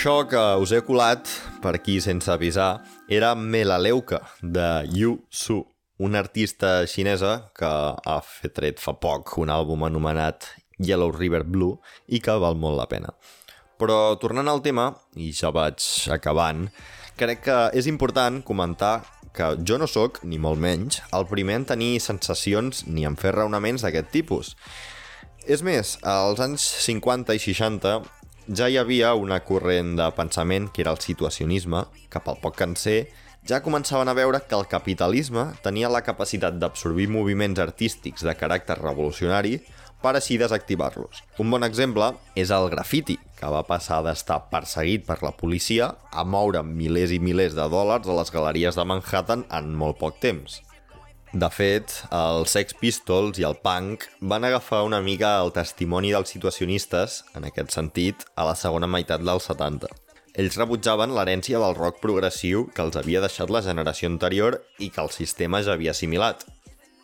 Això que us he colat per aquí sense avisar era Melaleuca, de Yu Su, una artista xinesa que ha fet tret fa poc un àlbum anomenat Yellow River Blue i que val molt la pena. Però tornant al tema, i ja vaig acabant, crec que és important comentar que jo no sóc, ni molt menys, el primer en tenir sensacions ni en fer raonaments d'aquest tipus. És més, als anys 50 i 60 ja hi havia una corrent de pensament que era el situacionisme, que pel poc que en sé, ja començaven a veure que el capitalisme tenia la capacitat d'absorbir moviments artístics de caràcter revolucionari per així desactivar-los. Un bon exemple és el grafiti, que va passar d'estar perseguit per la policia a moure milers i milers de dòlars a les galeries de Manhattan en molt poc temps. De fet, els Sex Pistols i el punk van agafar una mica el testimoni dels situacionistes, en aquest sentit, a la segona meitat dels 70. Ells rebutjaven l'herència del rock progressiu que els havia deixat la generació anterior i que el sistema ja havia assimilat.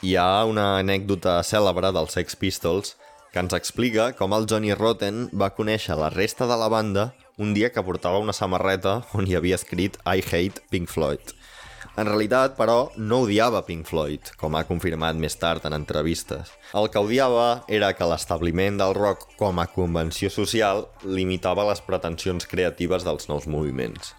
Hi ha una anècdota cèlebre dels Sex Pistols que ens explica com el Johnny Rotten va conèixer la resta de la banda un dia que portava una samarreta on hi havia escrit I hate Pink Floyd. En realitat, però, no odiava Pink Floyd, com ha confirmat més tard en entrevistes. El que odiava era que l'establiment del rock com a convenció social limitava les pretensions creatives dels nous moviments.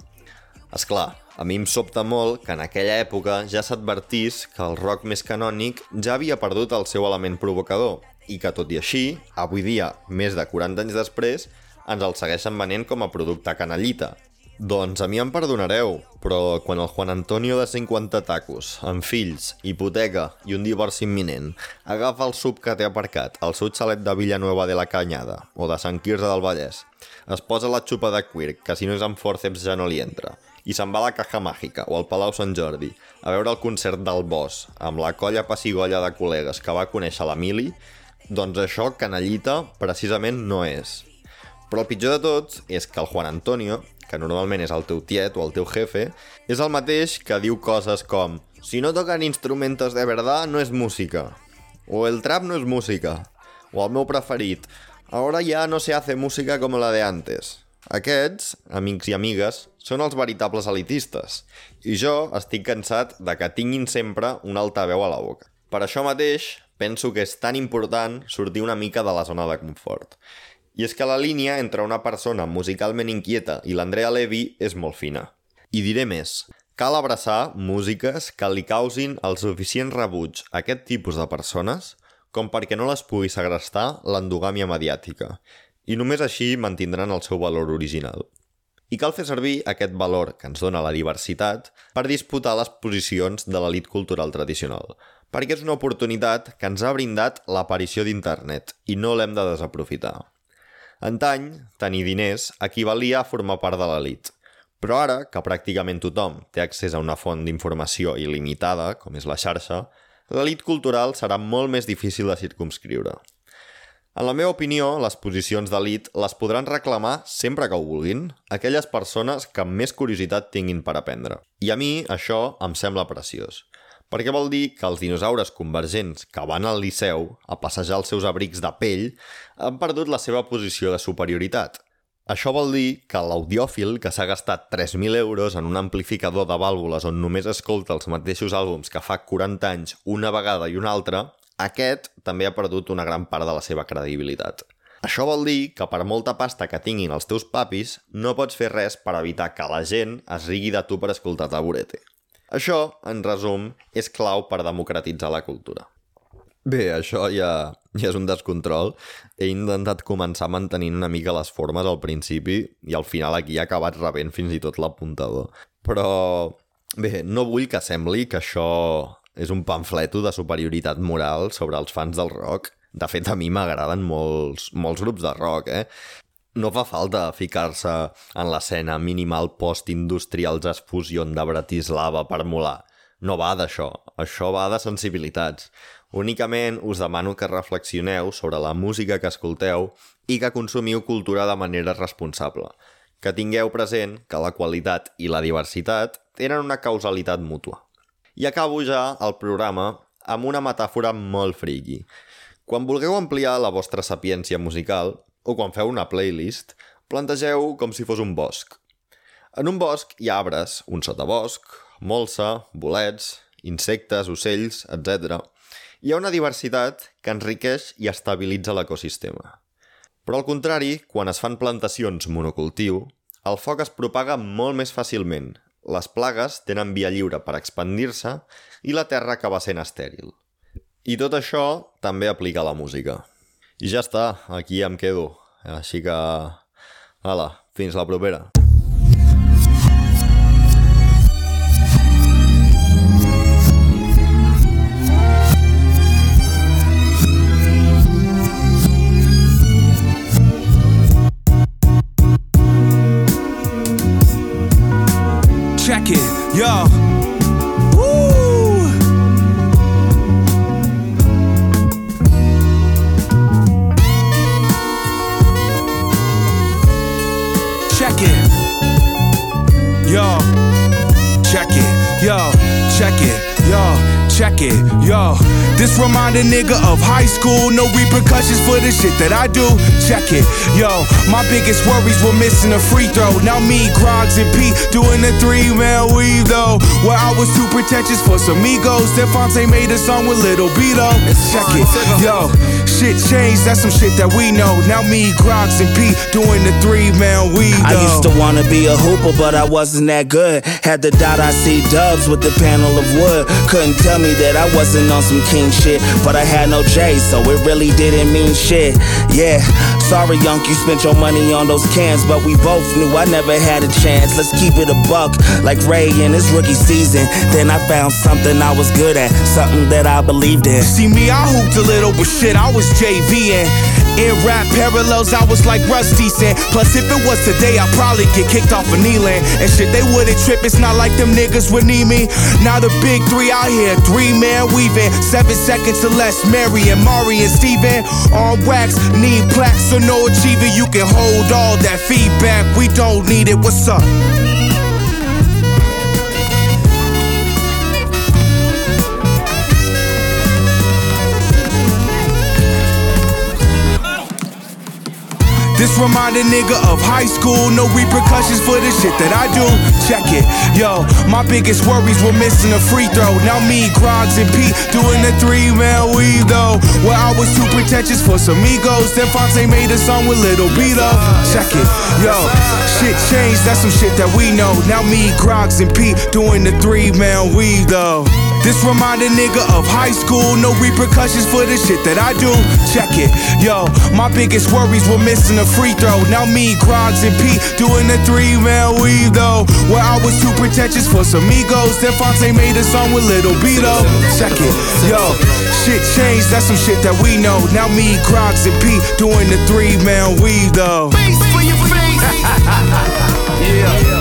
És clar, a mi em sobta molt que en aquella època ja s'advertís que el rock més canònic ja havia perdut el seu element provocador i que, tot i així, avui dia, més de 40 anys després, ens el segueixen venent com a producte canallita. Doncs a mi em perdonareu, però quan el Juan Antonio de 50 tacos, amb fills, hipoteca i un divorci imminent, agafa el sub que té aparcat al seu xalet de Villanueva de la Canyada o de Sant Quirze del Vallès, es posa la xupa de cuir, que si no és amb forceps ja no li entra, i se'n va a la Caja Màgica o al Palau Sant Jordi a veure el concert del Boss amb la colla passigolla de col·legues que va conèixer l'Emili, doncs això canallita precisament no és. Però el pitjor de tot és que el Juan Antonio, que normalment és el teu tiet o el teu jefe, és el mateix que diu coses com «Si no tocan instrumentos de verdad, no és música», o «El trap no és música», o el meu preferit «Ahora ya no se hace música como la de antes». Aquests, amics i amigues, són els veritables elitistes, i jo estic cansat de que tinguin sempre un altaveu a la boca. Per això mateix, penso que és tan important sortir una mica de la zona de confort. I és que la línia entre una persona musicalment inquieta i l'Andrea Levy és molt fina. I diré més, cal abraçar músiques que li causin el suficient rebuig a aquest tipus de persones com perquè no les pugui segrestar l'endogàmia mediàtica, i només així mantindran el seu valor original. I cal fer servir aquest valor que ens dona la diversitat per disputar les posicions de l'elit cultural tradicional, perquè és una oportunitat que ens ha brindat l'aparició d'internet i no l'hem de desaprofitar. Antany, tenir diners equivalia a formar part de l'elit, però ara, que pràcticament tothom té accés a una font d'informació il·limitada, com és la xarxa, l'elit cultural serà molt més difícil de circumscriure. En la meva opinió, les posicions d'elit les podran reclamar sempre que ho vulguin aquelles persones que amb més curiositat tinguin per aprendre. I a mi això em sembla preciós. Perquè vol dir que els dinosaures convergents que van al Liceu a passejar els seus abrics de pell han perdut la seva posició de superioritat. Això vol dir que l'audiòfil que s'ha gastat 3.000 euros en un amplificador de vàlvules on només escolta els mateixos àlbums que fa 40 anys una vegada i una altra, aquest també ha perdut una gran part de la seva credibilitat. Això vol dir que per molta pasta que tinguin els teus papis, no pots fer res per evitar que la gent es rigui de tu per escoltar taburete. Això, en resum, és clau per democratitzar la cultura. Bé, això ja, ja és un descontrol. He intentat començar mantenint una mica les formes al principi i al final aquí ha acabat rebent fins i tot l'apuntador. Però, bé, no vull que sembli que això és un pamfleto de superioritat moral sobre els fans del rock. De fet, a mi m'agraden molts, molts grups de rock, eh? No fa falta ficar-se en l'escena minimal post-industrial fusion de Bratislava per molar. No va d'això, això va de sensibilitats. Únicament us demano que reflexioneu sobre la música que escolteu i que consumiu cultura de manera responsable. Que tingueu present que la qualitat i la diversitat tenen una causalitat mútua. I acabo ja el programa amb una metàfora molt friki. Quan vulgueu ampliar la vostra sapiència musical, o quan feu una playlist, plantegeu com si fos un bosc. En un bosc hi ha arbres, un sotabosc, molsa, bolets, insectes, ocells, etc. Hi ha una diversitat que enriqueix i estabilitza l'ecosistema. Però al contrari, quan es fan plantacions monocultiu, el foc es propaga molt més fàcilment, les plagues tenen via lliure per expandir-se i la Terra acaba sent estèril. I tot això també aplica a la música. I ja està, aquí em quedo. Així que... Hala, fins la propera.
Check it, yo. Yo. This remind a nigga of high school. No repercussions for the shit that I do. Check it. Yo. My biggest worries were missing a free throw. Now me, Grogs, and Pete doing the three man weave though. Where I was too pretentious for some egos. Stephante made a song with Little Beto. Check it. Yo. Shit changed. That's some shit that we know. Now me, Grogs, and P doing the three man weave
I used to wanna be a hooper, but I wasn't that good. Had the dot I see dubs with the panel of wood. Couldn't tell me me that I wasn't on some king shit, but I had no J, so it really didn't mean shit. Yeah, sorry, Young, you spent your money on those cans, but we both knew I never had a chance. Let's keep it a buck, like Ray in his rookie season. Then I found something I was good at, something that I believed in.
See me, I hooped a little, but shit, I was JVing. In rap parallels, I was like Rusty said. Plus, if it was today, I'd probably get kicked off of Kneeland. And shit, they wouldn't trip. It's not like them niggas would need me. Now the big three out here, three man weaving. Seven seconds or less, Mary and Mari and Steven. On wax, need plaques, so no achiever. You can hold all that feedback. We don't need it. What's up? This remind a nigga of high school. No repercussions for the shit that I do. Check it. Yo, my biggest worries were missing a free throw. Now me, Grogs, and Pete doing the three man weave though. Well, I was too pretentious for some egos. Then Fonte made a song with Little Beat up. Check it. Yo, shit changed. That's some shit that we know. Now me, Grogs, and Pete doing the three man weave though. This remind a nigga of high school. No repercussions for the shit that I do. Check it. Yo, my biggest worries were missing a free throw. Now me, Grogs, and Pete doing the three man weave though. Where I was too pretentious for some egos. Then Fonte made a song with Little Beat up. Check it. Yo, shit changed. That's some shit that we know. Now me, Grogs, and Pete doing the three man weave though.
Face for your face.